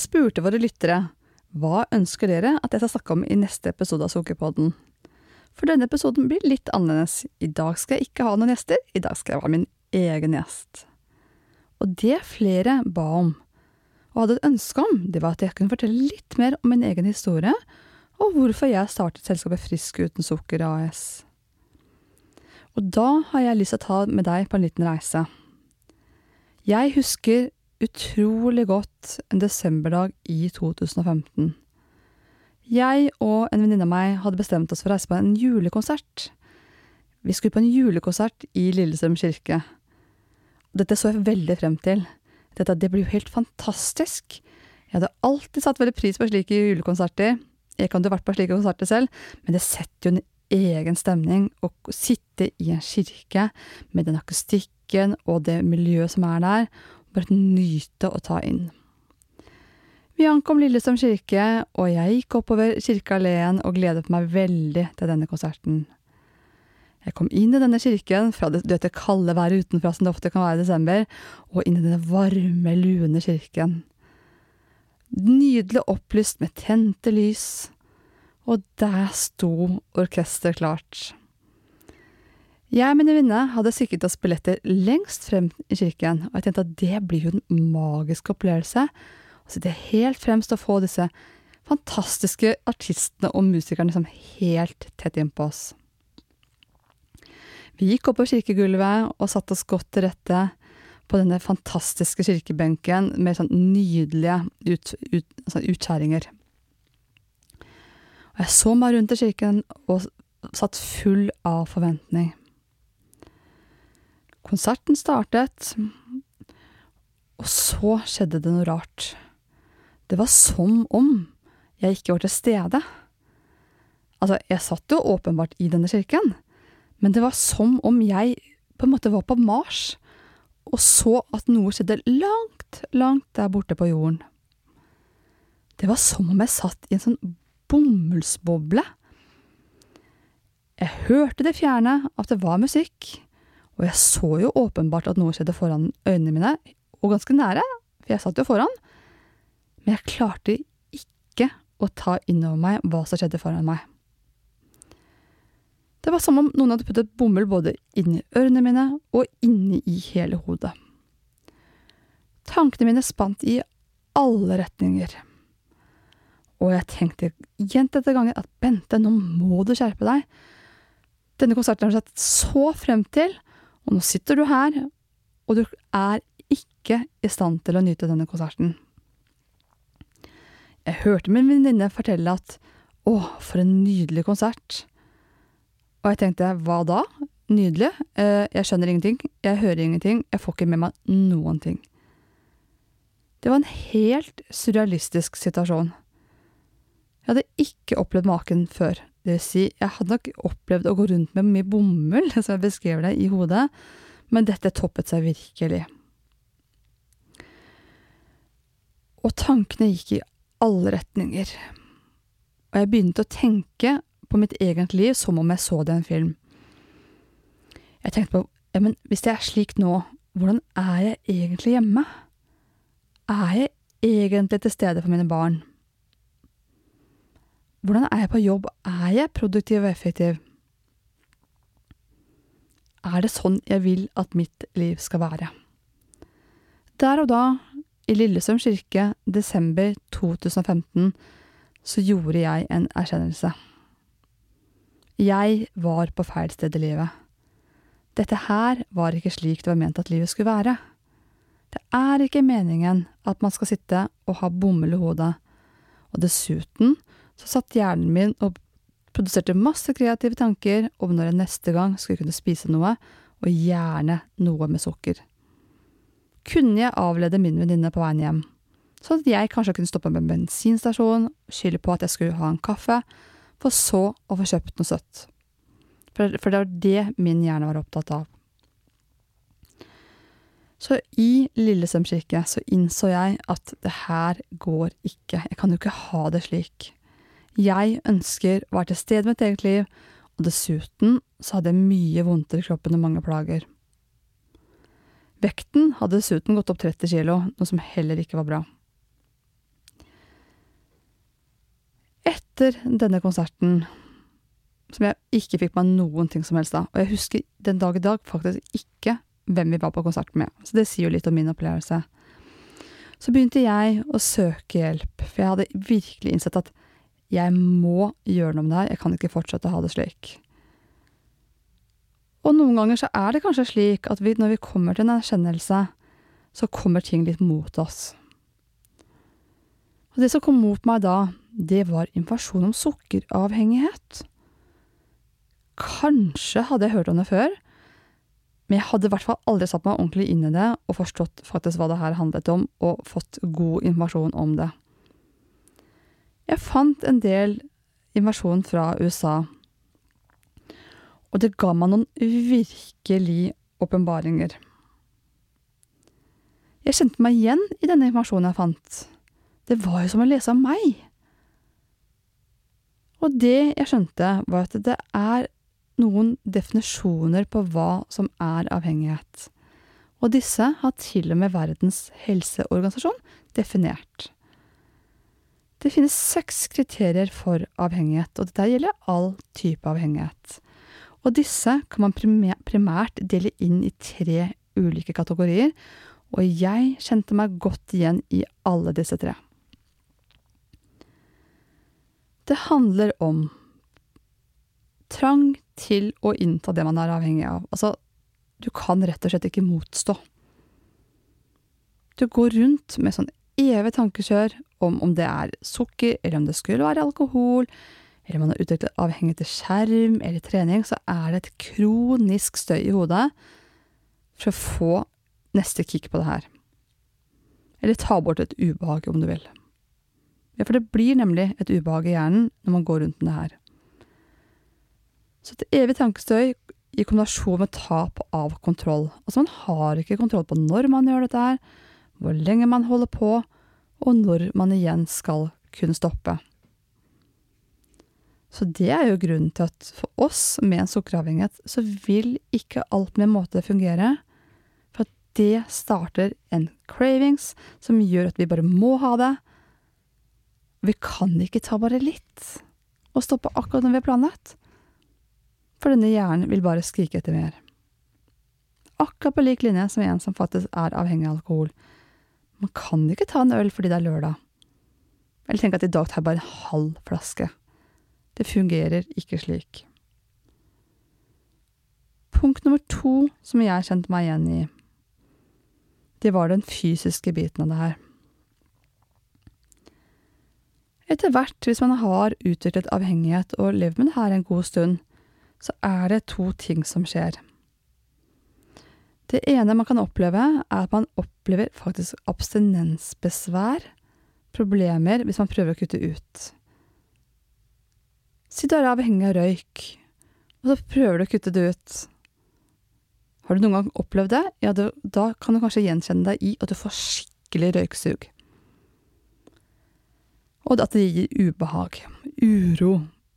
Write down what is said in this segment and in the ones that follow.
Jeg spurte våre lyttere hva ønsker dere at jeg skal snakke om i neste episode av Sukkerpodden. For denne episoden blir litt annerledes. I dag skal jeg ikke ha noen gjester, i dag skal jeg være min egen gjest. Og det flere ba om, og hadde et ønske om, det var at jeg kunne fortelle litt mer om min egen historie, og hvorfor jeg startet selskapet Frisk uten sukker AS. Og da har jeg lyst til å ta med deg på en liten reise. Jeg husker utrolig godt en desemberdag i 2015. Jeg og en venninne av meg hadde bestemt oss for å reise på en julekonsert. Vi skulle på en julekonsert i Lillestrøm kirke. Dette så jeg veldig frem til. Dette, det blir jo helt fantastisk. Jeg hadde alltid satt veldig pris på slike julekonserter. Jeg kan jo ha vært på slike konserter selv, men det setter jo en egen stemning å sitte i en kirke med den akustikken og det miljøet som er der, bare nyte å ta inn. Vi ankom Lillesand kirke, og jeg gikk oppover kirkealleen og gledet meg veldig til denne konserten. Jeg kom inn i denne kirken fra det, det kalde været utenfra som det ofte kan være i desember, og inn i denne varme, lune kirken. Nydelig opplyst med tente lys, og der sto orkesteret klart. Jeg og min venninne hadde sikret oss billetter lengst frem i kirken, og jeg tenkte at det blir jo en magisk opplevelse å sitte helt fremst og få disse fantastiske artistene og musikerne liksom helt tett innpå oss. Vi gikk opp på kirkegulvet og satte oss godt til rette på denne fantastiske kirkebenken med sånn nydelige ut, ut, sånn utskjæringer. Og jeg så meg rundt i kirken og satt full av forventning. Konserten startet, og så skjedde det noe rart. Det var som om jeg ikke var til stede. Altså, jeg satt jo åpenbart i denne kirken, men det var som om jeg på en måte var på Mars og så at noe skjedde langt, langt der borte på jorden. Det var som om jeg satt i en sånn bomullsboble. Jeg hørte det fjerne at det var musikk, og jeg så jo åpenbart at noe skjedde foran øynene mine, og ganske nære, for jeg satt jo foran, men jeg klarte ikke å ta inn over meg hva som skjedde foran meg. Det var som om noen hadde puttet bomull både inni ørene mine og inni i hele hodet. Tankene mine spant i alle retninger. Og jeg tenkte gjentatte ganger at Bente, nå må du skjerpe deg. Denne konserten har du sett så frem til, og nå sitter du her, og du er ikke i stand til å nyte denne konserten. Jeg hørte min venninne fortelle at å, for en nydelig konsert. Og jeg tenkte hva da? Nydelig? Eh, jeg skjønner ingenting, jeg hører ingenting, jeg får ikke med meg noen ting. Det var en helt surrealistisk situasjon. Jeg hadde ikke opplevd maken før. Det vil si, jeg hadde nok opplevd å gå rundt med mye bomull, som jeg beskrev det, i hodet, men dette toppet seg virkelig. Og tankene gikk i alle retninger, og jeg begynte å tenke på mitt eget liv som om jeg så det i en film. Jeg tenkte på, ja, men hvis jeg er slik nå, hvordan er jeg egentlig hjemme? Er jeg egentlig til stede for mine barn? Hvordan er jeg på jobb? Er jeg produktiv og effektiv? Er det sånn jeg vil at mitt liv skal være? Der og da, i Lillesøm kirke, desember 2015, så gjorde jeg en erkjennelse. Jeg var på feil sted i livet. Dette her var ikke slik det var ment at livet skulle være. Det er ikke meningen at man skal sitte og ha bomull i hodet, og dessuten så satt hjernen min og produserte masse kreative tanker om når jeg neste gang skulle kunne spise noe, og gjerne noe med sukker. Kunne jeg avlede min venninne på veien hjem, sånn at jeg kanskje kunne stoppe med en bensinstasjon, skylde på at jeg skulle ha en kaffe, for så å få kjøpt noe søtt. For, for det var det min hjerne var opptatt av. Så i Lillesøm kirke så innså jeg at det her går ikke, jeg kan jo ikke ha det slik. Jeg ønsker å være til stede med mitt eget liv, og dessuten så hadde jeg mye vondter i kroppen og mange plager. Vekten hadde dessuten gått opp 30 kilo, noe som heller ikke var bra. Etter denne konserten, som jeg ikke fikk meg noen ting som helst av, og jeg husker den dag i dag faktisk ikke hvem vi var på konsert med, så det sier jo litt om min opplevelse, så begynte jeg å søke hjelp, for jeg hadde virkelig innsett at jeg må gjøre noe med det her, jeg kan ikke fortsette å ha det slik. Og noen ganger så er det kanskje slik at vi, når vi kommer til en erkjennelse, så kommer ting litt mot oss. Og det som kom mot meg da, det var informasjon om sukkeravhengighet. Kanskje hadde jeg hørt om det før, men jeg hadde i hvert fall aldri satt meg ordentlig inn i det og forstått faktisk hva det her handlet om, og fått god informasjon om det. Jeg fant en del invasjon fra USA og det ga meg noen virkelig åpenbaringer. Jeg kjente meg igjen i denne informasjonen jeg fant. Det var jo som å lese om meg. Og det jeg skjønte, var at det er noen definisjoner på hva som er avhengighet. Og disse har til og med Verdens helseorganisasjon definert. Det finnes seks kriterier for avhengighet, og dette gjelder all type avhengighet og disse kan man primært dele inn i tre ulike kategorier, og jeg kjente meg godt igjen i alle disse tre. Det handler om trang til å innta det man er avhengig av. Altså, du kan rett og slett ikke motstå. Du går rundt med sånn evig tankekjør om om det er sukker, eller om det skulle være alkohol, eller man har utviklet avhengig til skjerm eller trening, så er det et kronisk støy i hodet for å få neste kick på det her. Eller ta bort et ubehag, om du vil. Ja, for det blir nemlig et ubehag i hjernen når man går rundt med det her. Så et evig tankestøy i kombinasjon med tap av kontroll. Altså man har ikke kontroll på når man gjør dette her, hvor lenge man holder på, og når man igjen skal kunne stoppe. Så det er jo grunnen til at for oss med en sukkeravhengighet, så vil ikke alt med måte fungere. For at det starter en cravings som gjør at vi bare må ha det. Vi kan ikke ta bare litt og stoppe akkurat når vi har planlagt. For denne hjernen vil bare skrike etter mer. Akkurat på lik linje som en som faktisk er avhengig av alkohol. Man kan ikke ta en øl fordi det er lørdag. Eller tenk at i dag tar jeg bare en halv flaske. Det fungerer ikke slik. Punkt nummer to som jeg kjente meg igjen i, det var den fysiske biten av det her. Etter hvert, hvis man har utviklet avhengighet og levd med det her en god stund, så er det to ting som skjer. Det ene man kan oppleve, er at man opplever faktisk abstinensbesvær, problemer, hvis man prøver å kutte ut. Si du er avhengig av røyk, og så prøver du å kutte det ut. Har du noen gang opplevd det, ja, du, da kan du kanskje gjenkjenne deg i at du får skikkelig røyksug. Og at det gir ubehag, uro,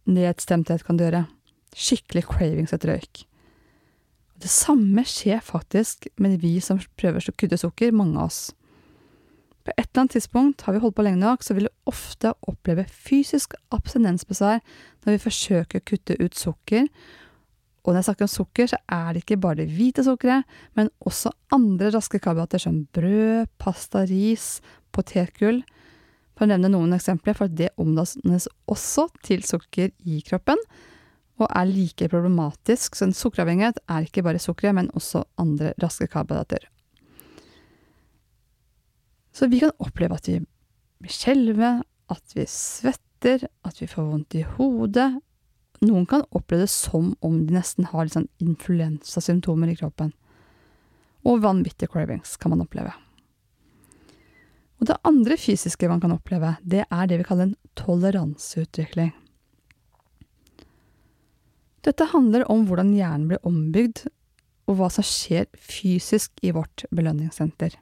nedstemthet kan det gjøre. Skikkelig cravings etter røyk. Det samme skjer faktisk med vi som prøver å kutte sukker, mange av oss. På et eller annet tidspunkt, har vi holdt på lenge nok, så vil vi ofte oppleve fysisk abstinensbesvær når vi forsøker å kutte ut sukker. Og når jeg snakker om sukker, så er det ikke bare det hvite sukkeret, men også andre raske karbohydrater som brød, pasta, ris, potetgull. For å nevne noen eksempler, for det omdannes også til sukker i kroppen, og er like problematisk. Så en sukkeravhengighet er ikke bare sukkeret, men også andre raske karbohydrater. Så vi kan oppleve at vi blir skjelve, at vi svetter, at vi får vondt i hodet. Noen kan oppleve det som om de nesten har litt sånn influensasymptomer i kroppen. Og vanvittige cravings kan man oppleve. Og det andre fysiske man kan oppleve, det er det vi kaller en toleranseutvikling. Dette handler om hvordan hjernen blir ombygd, og hva som skjer fysisk i vårt belønningssenter.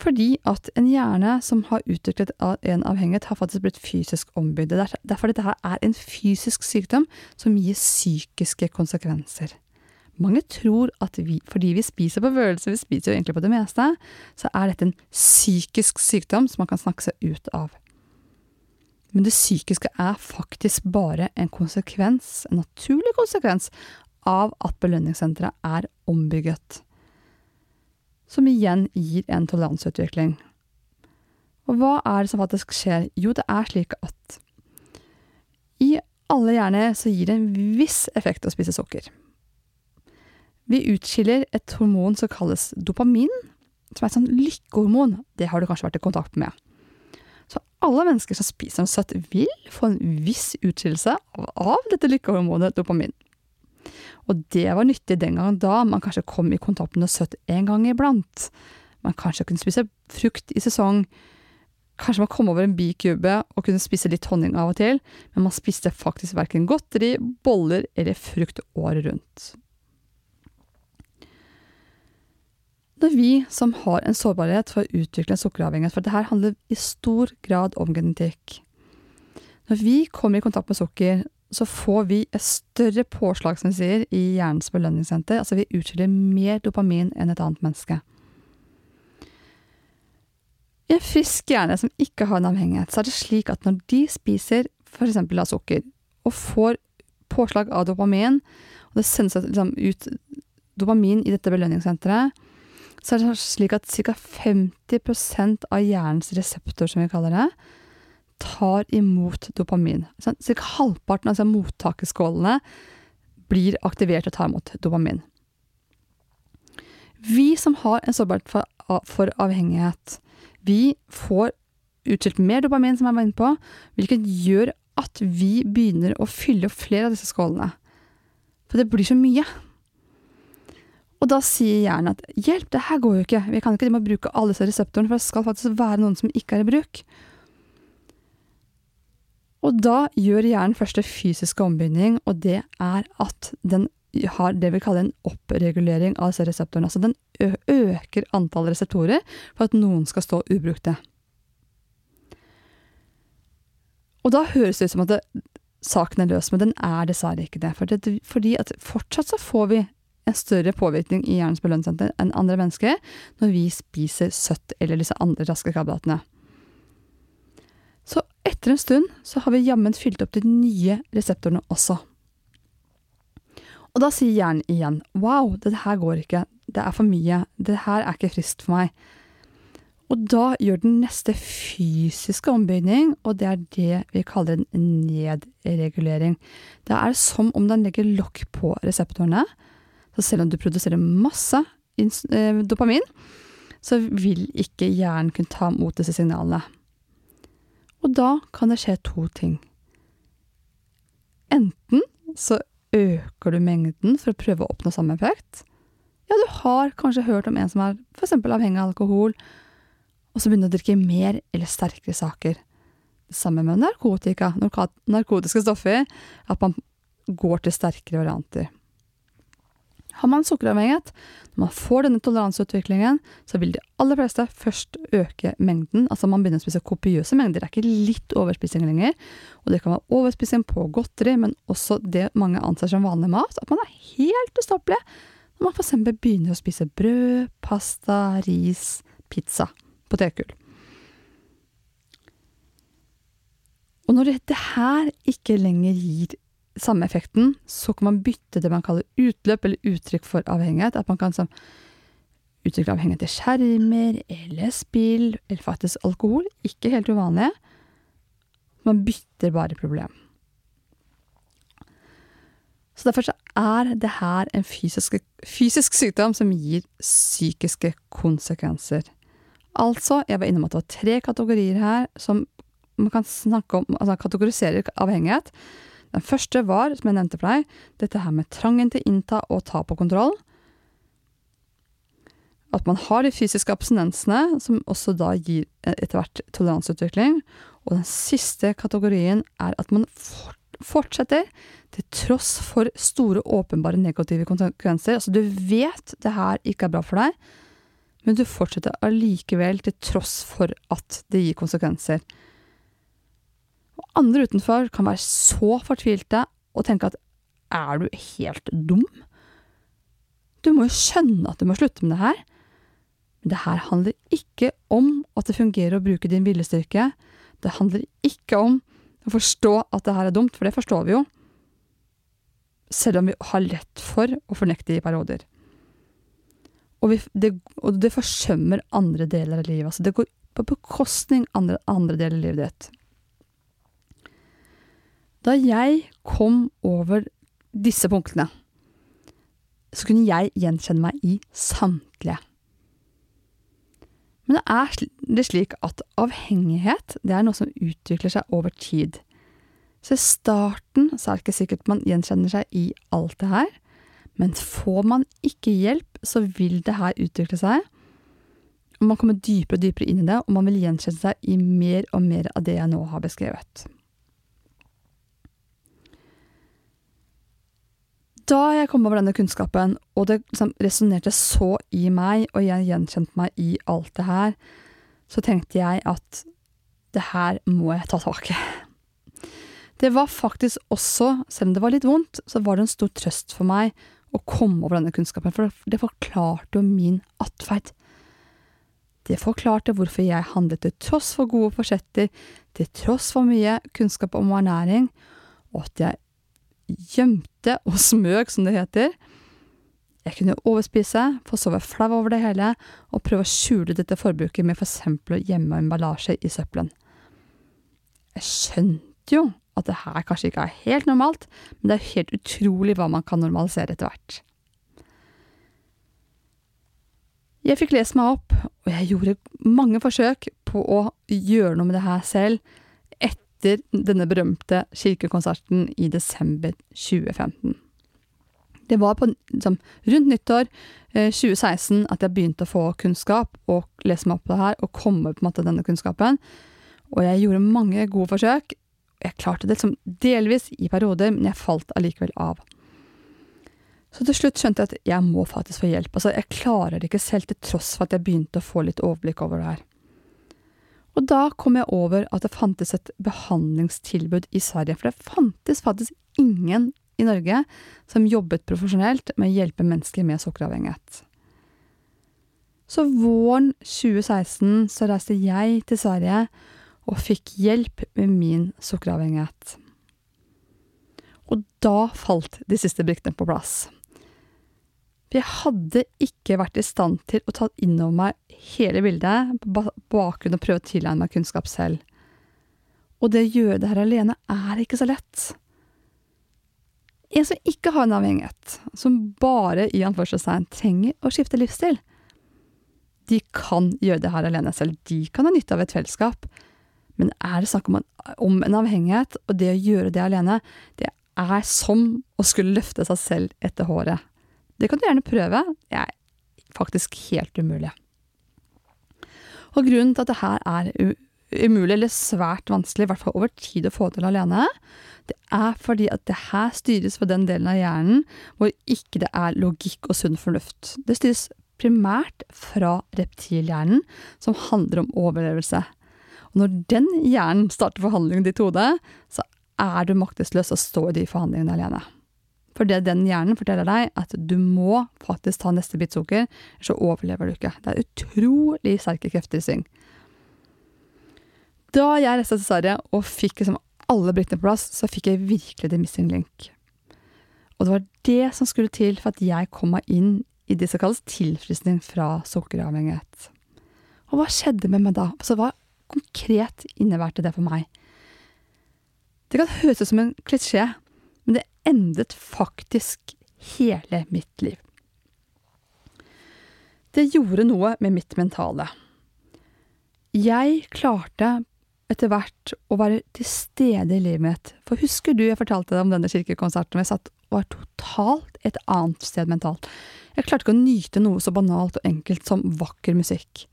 Fordi at en hjerne som har utviklet en avhengighet, har faktisk blitt fysisk ombygd. Derfor dette her er en fysisk sykdom som gir psykiske konsekvenser. Mange tror at vi, fordi vi spiser på følelser, vi spiser jo egentlig på det meste, så er dette en psykisk sykdom som man kan snakke seg ut av. Men det psykiske er faktisk bare en konsekvens, en naturlig konsekvens, av at belønningssenteret er ombygget. Som igjen gir en toleranseutvikling. Og hva er det som faktisk skjer? Jo, det er slik at i alle hjerner så gir det en viss effekt å spise sukker. Vi utskiller et hormon som kalles dopamin, som er et sånn lykkehormon. Det har du kanskje vært i kontakt med. Alle mennesker som spiser noe søtt, vil få en viss utskillelse av dette lykkehormonet dopamin. Og det var nyttig den gangen da man kanskje kom i kontakt med noe søtt en gang iblant. Man kanskje kunne spise frukt i sesong. Kanskje man kom over en bikube og kunne spise litt honning av og til, men man spiste faktisk verken godteri, boller eller frukt året rundt. Når vi som har en sårbarhet for å utvikle en sukkeravhengighet, for dette handler i stor grad om genetikk Når vi kommer i kontakt med sukker, så får vi et større påslag, som vi sier, i hjernens belønningssenter. Altså vi utskiller mer dopamin enn et annet menneske. I en frisk hjerne som ikke har en avhengighet, så er det slik at når de spiser f.eks. av sukker, og får påslag av dopamin, og det sendes liksom ut dopamin i dette belønningssenteret, så er det slik at ca. 50% av hjernens reseptor, som vi kaller det, tar imot dopamin. Sånn, ca. halvparten av altså mottakerskålene blir aktivert og tar imot dopamin. Vi som har en sårbarhet for, for avhengighet, vi får utskilt mer dopamin, som jeg var inne på, hvilket gjør at vi begynner å fylle opp flere av disse skålene. For det blir så mye. Og da sier hjernen at hjelp, det her går jo ikke, vi kan ikke de bruke alle disse reseptorene, for det skal faktisk være noen som ikke er i bruk. Og da gjør hjernen først fysiske ombygning, og det er at den har det vi kaller en oppregulering av disse reseptorene. Altså den øker antall reseptorer for at noen skal stå ubrukte. Og da høres det ut som at det, saken er løs, men den er dessverre ikke det. For det fordi at fortsatt så får vi en større påvirkning i hjernens belønningssenter enn andre mennesker når vi spiser søtt eller disse andre raske karbohydratene. Så etter en stund så har vi jammen fylt opp de nye reseptorene også. Og da sier hjernen igjen wow, dette her går ikke, det er for mye, det her er ikke friskt for meg. Og da gjør den neste fysiske ombygning, og det er det vi kaller en nedregulering. Det er som om den legger lokk på reseptorene, så selv om du produserer masse eh, dopamin, så vil ikke hjernen kunne ta imot disse signalene. Og da kan det skje to ting. Enten så øker du mengden for å prøve å oppnå samme effekt. Ja, du har kanskje hørt om en som er eksempel avhengig av alkohol, og så begynner å drikke mer eller sterkere saker. Det samme med narkotika, narkotiske stoffer, at man går til sterkere varianter. Har man sukkeravhengighet, når man får denne toleranseutviklingen, så vil de aller fleste først øke mengden. Altså man begynner å spise kopiøse mengder. Det er ikke litt overspising lenger. Og det kan være overspising på godteri, men også det mange anser som vanlig mat. At man er helt ustoppelig når man f.eks. begynner å spise brød, pasta, ris, pizza, potetgull. Og når dette her ikke lenger gir samme effekten, så kan man bytte det man kaller utløp eller uttrykk for avhengighet. At man kan sånn, uttrykke avhengighet til skjermer eller spill, eller faktisk alkohol. Ikke helt uvanlig. Man bytter bare problem. Så derfor så er det her en fysisk, fysisk sykdom som gir psykiske konsekvenser. Altså, jeg var innom at det var tre kategorier her som man kan snakke om, altså kategorisere avhengighet. Den første var, som jeg nevnte for deg, dette her med trangen til innta og ta på kontroll. At man har de fysiske abstinensene, som også da gir etter hvert toleranseutvikling. Og den siste kategorien er at man fortsetter til tross for store, åpenbare negative konsekvenser. Altså, du vet det her ikke er bra for deg, men du fortsetter allikevel til tross for at det gir konsekvenser. Andre utenfor kan være så fortvilte og tenke at er du helt dum? Du må jo skjønne at du må slutte med det her. Men det her handler ikke om at det fungerer å bruke din viljestyrke. Det handler ikke om å forstå at det her er dumt, for det forstår vi jo. Selv om vi har lett for å fornekte i perioder. Og, vi, det, og det, forsømmer andre deler av livet. Altså det går på bekostning av andre, andre deler av livet ditt. Da jeg kom over disse punktene, så kunne jeg gjenkjenne meg i samtlige. Men det er slik at avhengighet det er noe som utvikler seg over tid. Så i starten så er det ikke sikkert man gjenkjenner seg i alt det her, men får man ikke hjelp, så vil det her utvikle seg. Og man kommer dypere og dypere inn i det, og man vil gjenkjenne seg i mer og mer av det jeg nå har beskrevet. Da jeg kom over denne kunnskapen, og det liksom resonnerte så i meg, og jeg gjenkjente meg i alt det her, så tenkte jeg at det her må jeg ta tak i. Det var faktisk også, selv om det var litt vondt, så var det en stor trøst for meg å komme over denne kunnskapen, for det forklarte jo min atferd. Det forklarte hvorfor jeg handlet til tross for gode forsetter, til tross for mye kunnskap om ernæring, og at jeg gjemte og smøg, som det heter. Jeg kunne overspise, få sove flau over det hele, og prøve å skjule dette forbruket med for eksempel å gjemme emballasje i søppelen. Jeg skjønte jo at det her kanskje ikke er helt normalt, men det er helt utrolig hva man kan normalisere etter hvert. Jeg fikk lest meg opp, og jeg gjorde mange forsøk på å gjøre noe med det her selv, etter denne berømte kirkekonserten i desember 2015. Det var på, liksom, rundt nyttår eh, 2016 at jeg begynte å få kunnskap og lese meg opp på det her og komme på en måte denne kunnskapen. Og jeg gjorde mange gode forsøk. Jeg klarte det liksom delvis i perioder, men jeg falt allikevel av. Så til slutt skjønte jeg at jeg må faktisk få hjelp. Altså, jeg klarer det ikke selv, til tross for at jeg begynte å få litt overblikk over det her. Og da kom jeg over at det fantes et behandlingstilbud i Sverige, for det fantes faktisk ingen i Norge som jobbet profesjonelt med å hjelpe mennesker med sukkeravhengighet. Så våren 2016 så reiste jeg til Sverige og fikk hjelp med min sukkeravhengighet. Og da falt de siste brikkene på plass. For jeg hadde ikke vært i stand til å ta inn over meg hele bildet på bakgrunn av å prøve å tilegne meg kunnskap selv. Og det å gjøre det her alene er ikke så lett. En som ikke har en avhengighet, som bare i anførselstegn trenger å skifte livsstil, de kan gjøre det her alene selv. De kan ha nytte av et fellesskap. Men er det snakk om en, om en avhengighet, og det å gjøre det alene, det er som å skulle løfte seg selv etter håret. Det kan du gjerne prøve. Det er faktisk helt umulig. Og grunnen til at det her er umulig, eller svært vanskelig, i hvert fall over tid å få til alene, det er fordi at det her styres på den delen av hjernen hvor ikke det er logikk og sunn fornuft. Det styres primært fra reptilhjernen, som handler om overlevelse. Og når den hjernen starter forhandlingene i ditt hode, så er du maktesløs å stå i de forhandlingene alene. For det den hjernen forteller deg, at du må faktisk ta neste bit sukker, så overlever du ikke. Det er utrolig sterke krefter i sving. Da jeg reiste til Sverige og fikk liksom alle brikkene på plass, så fikk jeg virkelig the missing link. Og det var det som skulle til for at jeg kom meg inn i det som kalles tilfriskning fra sukkeravhengighet. Og hva skjedde med meg da? Så hva konkret innebærte det for meg? Det kan høres ut som en klisjé, endret faktisk hele mitt liv. Det gjorde noe med mitt mentale. Jeg klarte etter hvert å være til stede i livet mitt. For husker du jeg fortalte deg om denne kirkekonserten hvor jeg satt og var totalt et annet sted mentalt. Jeg klarte ikke å nyte noe så banalt og enkelt som vakker musikk,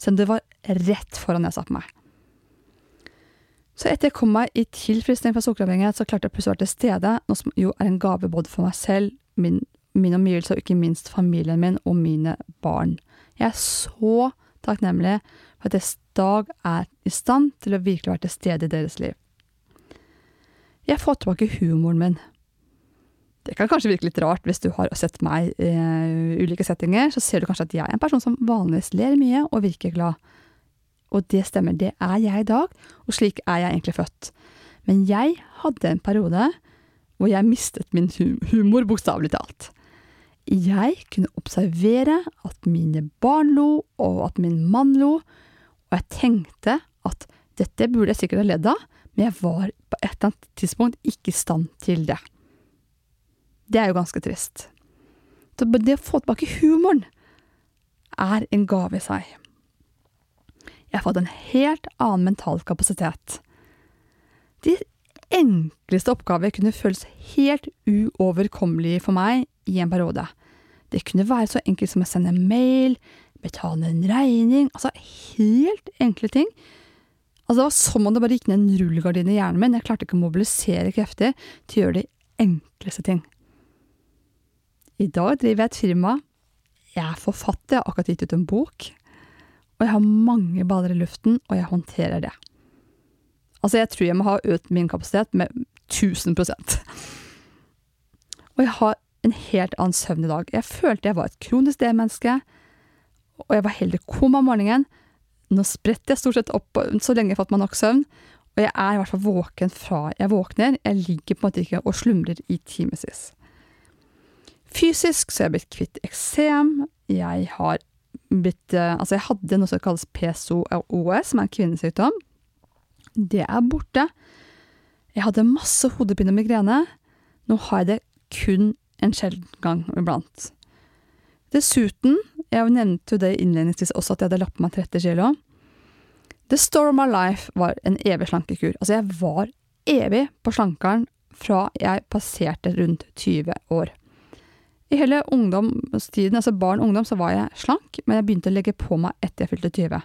selv om det var rett foran jeg satt meg. Så etter jeg kom meg i tilfriskning fra sukkeravhengighet, så klarte jeg plutselig å være til stede, noe som jo er en gave både for meg selv, min, min omgivelse og ikke minst familien min og mine barn. Jeg er så takknemlig for at jeg dag er i stand til å virkelig være til stede i deres liv. Jeg fått tilbake humoren min. Det kan kanskje virke litt rart hvis du har sett meg i uh, ulike settinger, så ser du kanskje at jeg er en person som vanligvis ler mye og virker glad. Og det stemmer, det er jeg i dag, og slik er jeg egentlig født. Men jeg hadde en periode hvor jeg mistet min humor, bokstavelig talt. Jeg kunne observere at mine barn lo, og at min mann lo, og jeg tenkte at dette burde jeg sikkert ha ledd av, men jeg var på et eller annet tidspunkt ikke i stand til det. Det er jo ganske trist. Så det å få tilbake humoren er en gave i seg. Jeg fått en helt annen mental kapasitet. De enkleste oppgaver kunne føles helt uoverkommelige for meg i en periode. Det kunne være så enkelt som å sende mail, betale en regning, altså helt enkle ting. Altså Det var som om det bare gikk ned en rullegardin i hjernen min. Jeg klarte ikke å mobilisere krefter til å gjøre de enkleste ting. I dag driver jeg et firma. Jeg er forfatter, jeg har akkurat gitt ut en bok. Og jeg har mange baller i luften, og jeg håndterer det. Altså, jeg tror jeg må ha økt min kapasitet med 1000% Og jeg har en helt annen søvn i dag. Jeg følte jeg var et kronisk D-menneske, og jeg var heller kom om morgenen. Nå spretter jeg stort sett opp så lenge jeg har fått meg nok søvn, og jeg er i hvert fall våken fra jeg våkner. Jeg ligger på en måte ikke og slumrer i timevis. Fysisk så er jeg blitt kvitt eksem. Jeg har blitt eh, Altså, jeg hadde noe som kalles PSOOS, som er en kvinnesykdom. Det er borte. Jeg hadde masse hodepine og migrene. Nå har jeg det kun en sjelden gang iblant. Dessuten, jeg nevnte jo det innledningsvis også at jeg hadde lappet meg 30 kilo. The Storm of My Life var en evig slankekur. Altså, jeg var evig på slankeren fra jeg passerte rundt 20 år. I hele ungdomstiden, altså barn og ungdom, så var jeg slank, men jeg begynte å legge på meg etter jeg fylte 20.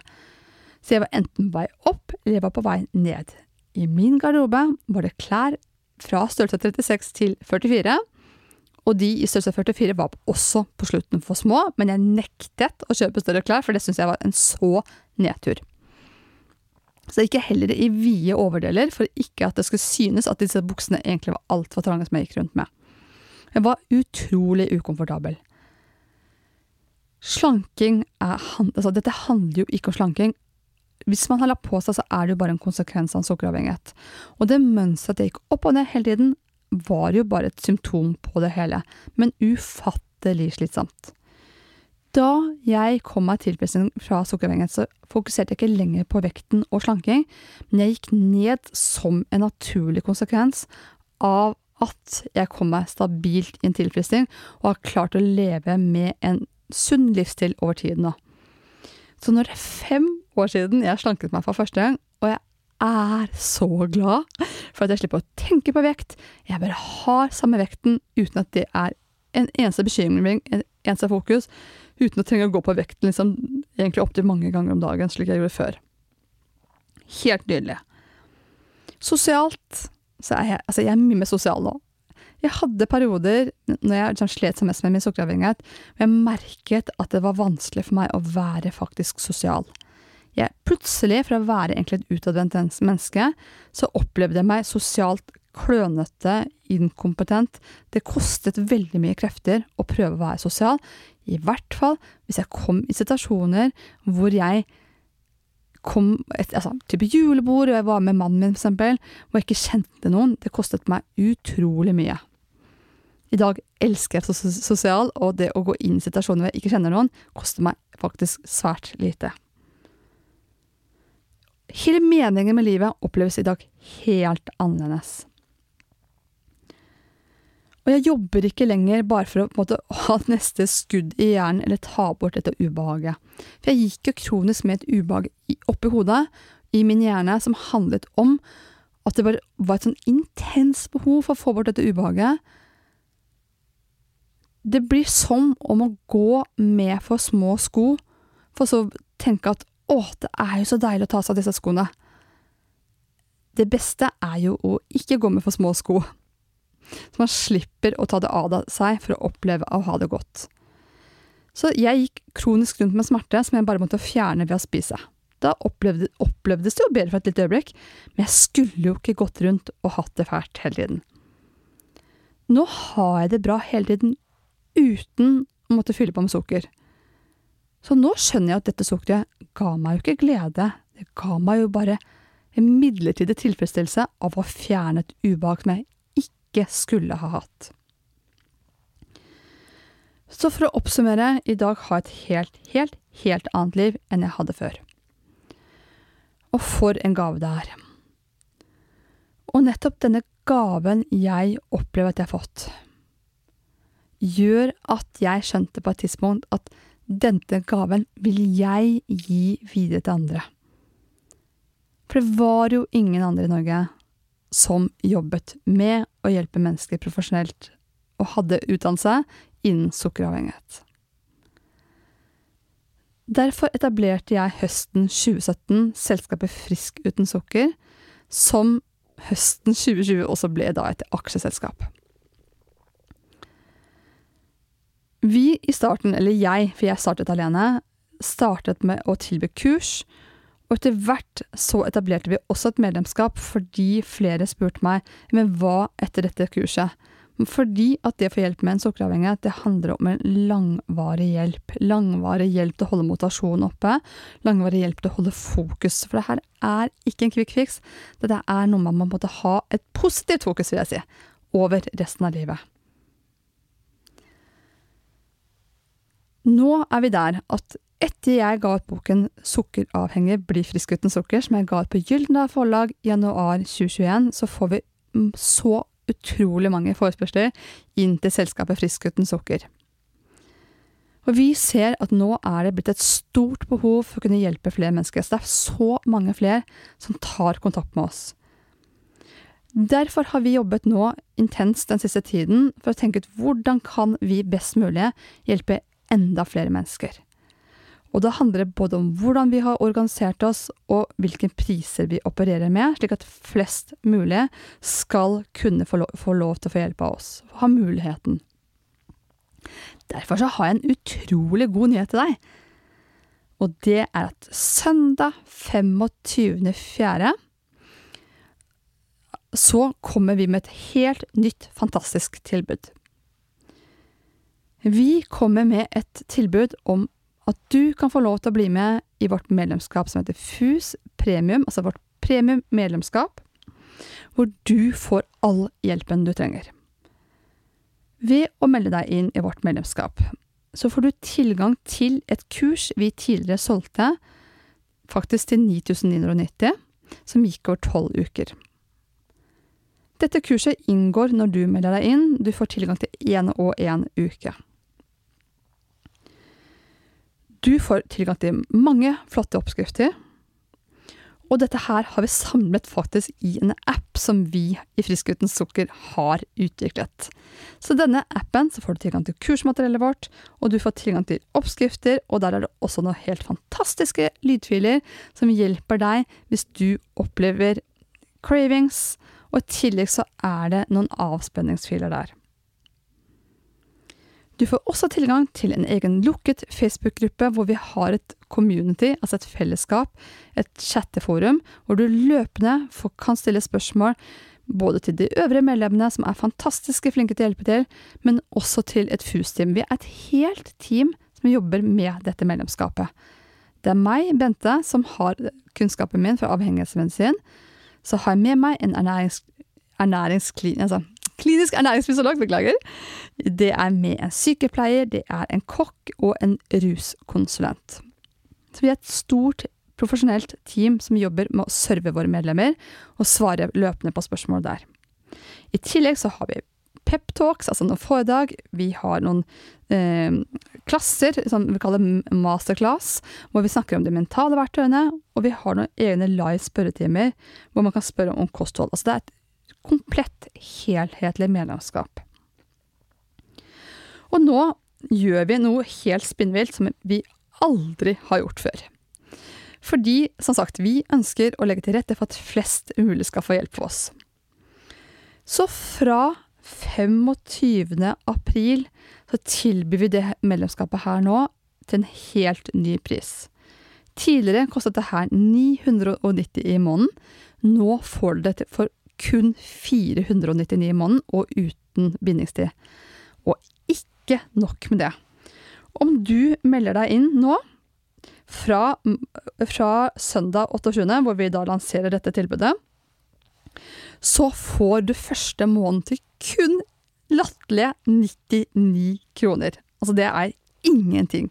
Så jeg var enten på vei opp, eller jeg var på vei ned. I min garderobe var det klær fra størrelse 36 til 44, og de i størrelse 44 var også på slutten for små, men jeg nektet å kjøpe større klær, for det syntes jeg var en så nedtur. Så jeg gikk heller i vide overdeler for ikke at det skulle synes at disse buksene egentlig var altfor trange som jeg gikk rundt med. Jeg var utrolig ukomfortabel. Slanking er altså Dette handler jo ikke om slanking. Hvis man har lagt på seg, så er det jo bare en konsekvens av en sukkeravhengighet. Og det mønsteret at jeg gikk opp og ned hele tiden, var jo bare et symptom på det hele, men ufattelig slitsomt. Da jeg kom meg til fra sukkeravhengighet, så fokuserte jeg ikke lenger på vekten og slanking, men jeg gikk ned som en naturlig konsekvens av at jeg kom meg stabilt i en tilfriskning og har klart å leve med en sunn livsstil over tid nå. Så når det er fem år siden jeg slanket meg for første gang, og jeg er så glad for at jeg slipper å tenke på vekt. Jeg bare har samme vekten uten at det er en eneste bekymring, en eneste fokus, uten å trenge å gå på vekten liksom, egentlig opptil mange ganger om dagen, slik jeg gjorde før. Helt nydelig. Sosialt så er jeg, altså jeg er mye mer sosial nå. Jeg hadde perioder når jeg liksom slet som mest med min sukkeravhengighet, hvor jeg merket at det var vanskelig for meg å være faktisk sosial. Jeg, plutselig, fra å være egentlig et utadvendt menneske, så opplevde jeg meg sosialt klønete, inkompetent. Det kostet veldig mye krefter å prøve å være sosial, i hvert fall hvis jeg kom i situasjoner hvor jeg kom et altså, type julebord, og jeg var med mannen min, for eksempel, og jeg ikke kjente noen. Det kostet meg utrolig mye. I dag elsker jeg sosial, og det å gå inn i situasjoner hvor jeg ikke kjenner noen, koster meg faktisk svært lite. Hele meningen med livet oppleves i dag helt annerledes. Og jeg jobber ikke lenger bare for å måte, ha neste skudd i hjernen eller ta bort dette ubehaget. For jeg gikk jo kronisk med et ubehag oppi hodet, i min hjerne som handlet om at det var, var et sånn intens behov for å få bort dette ubehaget. Det blir som om å gå med for små sko, for så å tenke at å, det er jo så deilig å ta seg av disse skoene. Det beste er jo å ikke gå med for små sko, så man slipper å ta det av seg for å oppleve å ha det godt. Så jeg gikk kronisk rundt med smerte som jeg bare måtte fjerne ved å spise. Da opplevde, opplevdes det jo bedre for et lite øyeblikk, men jeg skulle jo ikke gått rundt og hatt det fælt hele tiden. Nå har jeg det bra hele tiden uten å måtte fylle på med sukker. Så nå skjønner jeg at dette sukkeret ga meg jo ikke glede, det ga meg jo bare en midlertidig tilfredsstillelse av å fjerne et ubehag som jeg ikke skulle ha hatt. Så for å oppsummere, i dag har jeg et helt, helt, helt annet liv enn jeg hadde før. Og for en gave det er. Og nettopp denne gaven jeg opplever at jeg har fått, gjør at jeg skjønte på et tidspunkt at denne gaven vil jeg gi videre til andre. For det var jo ingen andre i Norge som jobbet med å hjelpe mennesker profesjonelt og hadde utdannelse innen sukkeravhengighet. Derfor etablerte jeg høsten 2017 selskapet Frisk uten sukker, som høsten 2020 også ble da et aksjeselskap. Vi i starten, eller jeg, for jeg startet alene, startet med å tilby kurs, og etter hvert så etablerte vi også et medlemskap fordi flere spurte meg men hva etter dette kurset. Fordi at det å få hjelp med en sukkeravhengighet, det handler om en langvarig hjelp. Langvarig hjelp til å holde motivasjonen oppe. Langvarig hjelp til å holde fokus. For det her er ikke en quick fix. Dette er noe man måtte ha et positivt fokus, vil jeg si, over resten av livet. Nå er vi der at etter jeg ga ut boken 'Sukkeravhengig blir frisk uten sukker', som jeg ga ut på Gyldendal forlag i januar 2021, så får vi så utrolig mange forespørsler inn til selskapet Frisk uten sukker. Og vi ser at nå er det blitt et stort behov for å kunne hjelpe flere mennesker. Så det er så mange flere som tar kontakt med oss. Derfor har vi jobbet nå intenst den siste tiden for å tenke ut hvordan kan vi best mulig hjelpe enda flere mennesker. Og da handler det både om hvordan vi har organisert oss, og hvilke priser vi opererer med, slik at flest mulig skal kunne få lov, få lov til å få hjelp av oss, ha muligheten. Derfor så har jeg en utrolig god nyhet til deg. Og det er at søndag 25.4. så kommer vi med et helt nytt, fantastisk tilbud. Vi kommer med et tilbud om at du kan få lov til å bli med i vårt medlemskap som heter FUS premium, altså vårt premium-medlemskap, hvor du får all hjelpen du trenger. Ved å melde deg inn i vårt medlemskap, så får du tilgang til et kurs vi tidligere solgte, faktisk til 9990, som gikk over tolv uker. Dette kurset inngår når du melder deg inn, du får tilgang til én og én uke. Du får tilgang til mange flotte oppskrifter. Og dette her har vi samlet faktisk i en app som vi i Frisk uten sukker har utviklet. Så denne appen så får du tilgang til kursmateriellet vårt, og du får tilgang til oppskrifter, og der er det også noen helt fantastiske lydfiler som hjelper deg hvis du opplever cravings, og i tillegg så er det noen avspenningsfiler der. Du får også tilgang til en egen lukket Facebook-gruppe hvor vi har et community, altså et fellesskap, et chatteforum, hvor du løpende kan stille spørsmål både til de øvrige medlemmene, som er fantastiske flinke til å hjelpe til, men også til et FUS-team. Vi er et helt team som jobber med dette medlemskapet. Det er meg, Bente, som har kunnskapen min fra avhengighetsmedisin. Så har jeg med meg en ernærings, ernæringsklinikk Altså klinisk ernæringsfysiolog, beklager. Det er med en sykepleier, det er en kokk og en ruskonsulent. Så vi er et stort profesjonelt team som jobber med å serve våre medlemmer og svare løpende på spørsmål der. I tillegg så har vi peptalks, altså noen foredrag. Vi har noen eh, klasser, som vi kaller masterclass, hvor vi snakker om de mentale verktøyene. Og vi har noen egne live spørretimer hvor man kan spørre om kosthold. Altså det er et komplett, helhetlig medlemskap. Og nå gjør vi noe helt spinnvilt som vi aldri har gjort før. Fordi, som sagt, vi ønsker å legge til rette for at flest mulig skal få hjelp for oss. Så fra 25. april så tilbyr vi det medlemskapet her nå til en helt ny pris. Tidligere kostet det her 990 i måneden. Nå får du det for kun 499 i måneden, og uten bindingstid. Og ikke nok med det. Om du melder deg inn nå, fra, fra søndag 28., hvor vi da lanserer dette tilbudet, så får du første måned til kun latterlige 99 kroner. Altså, det er ingenting.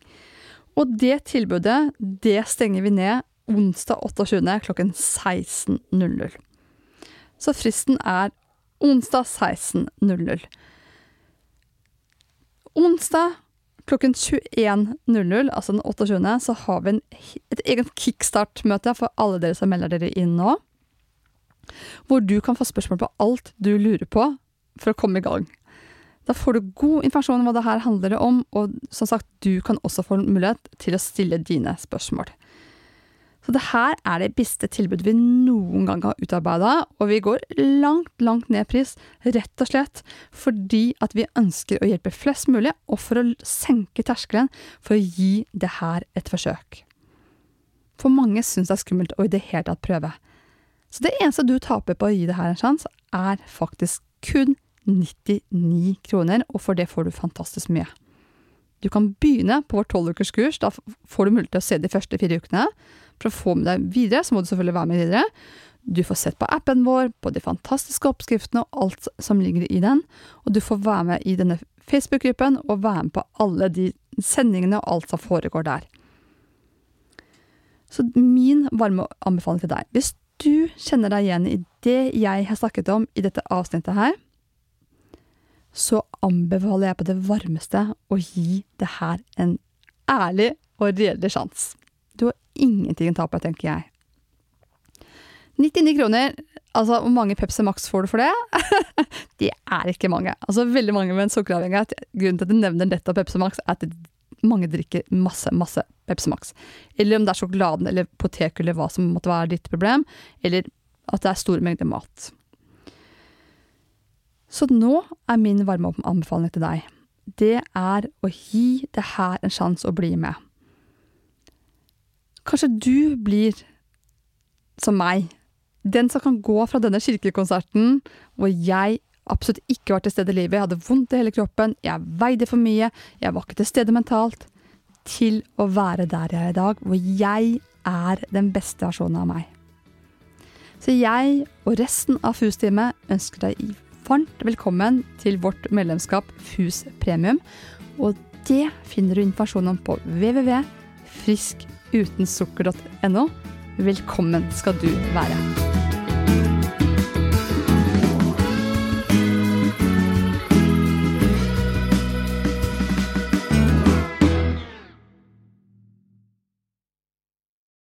Og det tilbudet, det stenger vi ned onsdag 28. klokken 16.00. Så fristen er onsdag 16.00. Onsdag klokken 21.00, altså den 28., så har vi en, et eget kickstart-møte for alle dere som melder dere inn nå hvor du kan få spørsmål på alt du lurer på for å komme i gang. Da får du god informasjon om hva det her handler om, og som sagt, du kan også få mulighet til å stille dine spørsmål. Så det her er det beste tilbudet vi noen gang har utarbeida, og vi går langt, langt ned pris, rett og slett fordi at vi ønsker å hjelpe flest mulig, og for å senke terskelen for å gi det her et forsøk. For mange syns det er skummelt å i det hele tatt prøve. Så det eneste du taper på å gi det her en sjanse, er faktisk kun 99 kroner, og for det får du fantastisk mye. Du kan begynne på vårt tolvukerskurs, da får du mulighet til å se de første fire ukene. For å få med deg videre, så må du selvfølgelig være med videre. Du får sett på appen vår, på de fantastiske oppskriftene og alt som ligger i den, og du får være med i denne Facebook-gruppen og være med på alle de sendingene og alt som foregår der. Så min varme anbefaling til deg, hvis du kjenner deg igjen i det jeg har snakket om i dette avsnittet her, så anbefaler jeg på det varmeste å gi det her en ærlig og reell sjanse. Du har ingenting å tape, tenker jeg. 99 kroner, altså hvor mange Pepsi Max får du for det? det er ikke mange. Altså veldig mange med en sukkeravhengighet. Grunnen til at du nevner nettopp Pepsi Max, er at mange drikker masse, masse Pepsi Max. Eller om det er sjokoladen eller potet eller hva som måtte være ditt problem. Eller at det er store mengder mat. Så nå er min varme anbefaling til deg. Det er å gi det her en sjanse å bli med. Kanskje du blir som meg. Den som kan gå fra denne kirkekonserten hvor jeg absolutt ikke var til stede i livet. Jeg hadde vondt i hele kroppen, jeg veide for mye, jeg var ikke til stede mentalt. Til å være der jeg er i dag, hvor jeg er den beste versjonen av meg. Så jeg og resten av FUS-teamet ønsker deg varmt velkommen til vårt medlemskap FUS Premium. Og det finner du informasjon om på www.friskutensukker.no. Velkommen skal du være.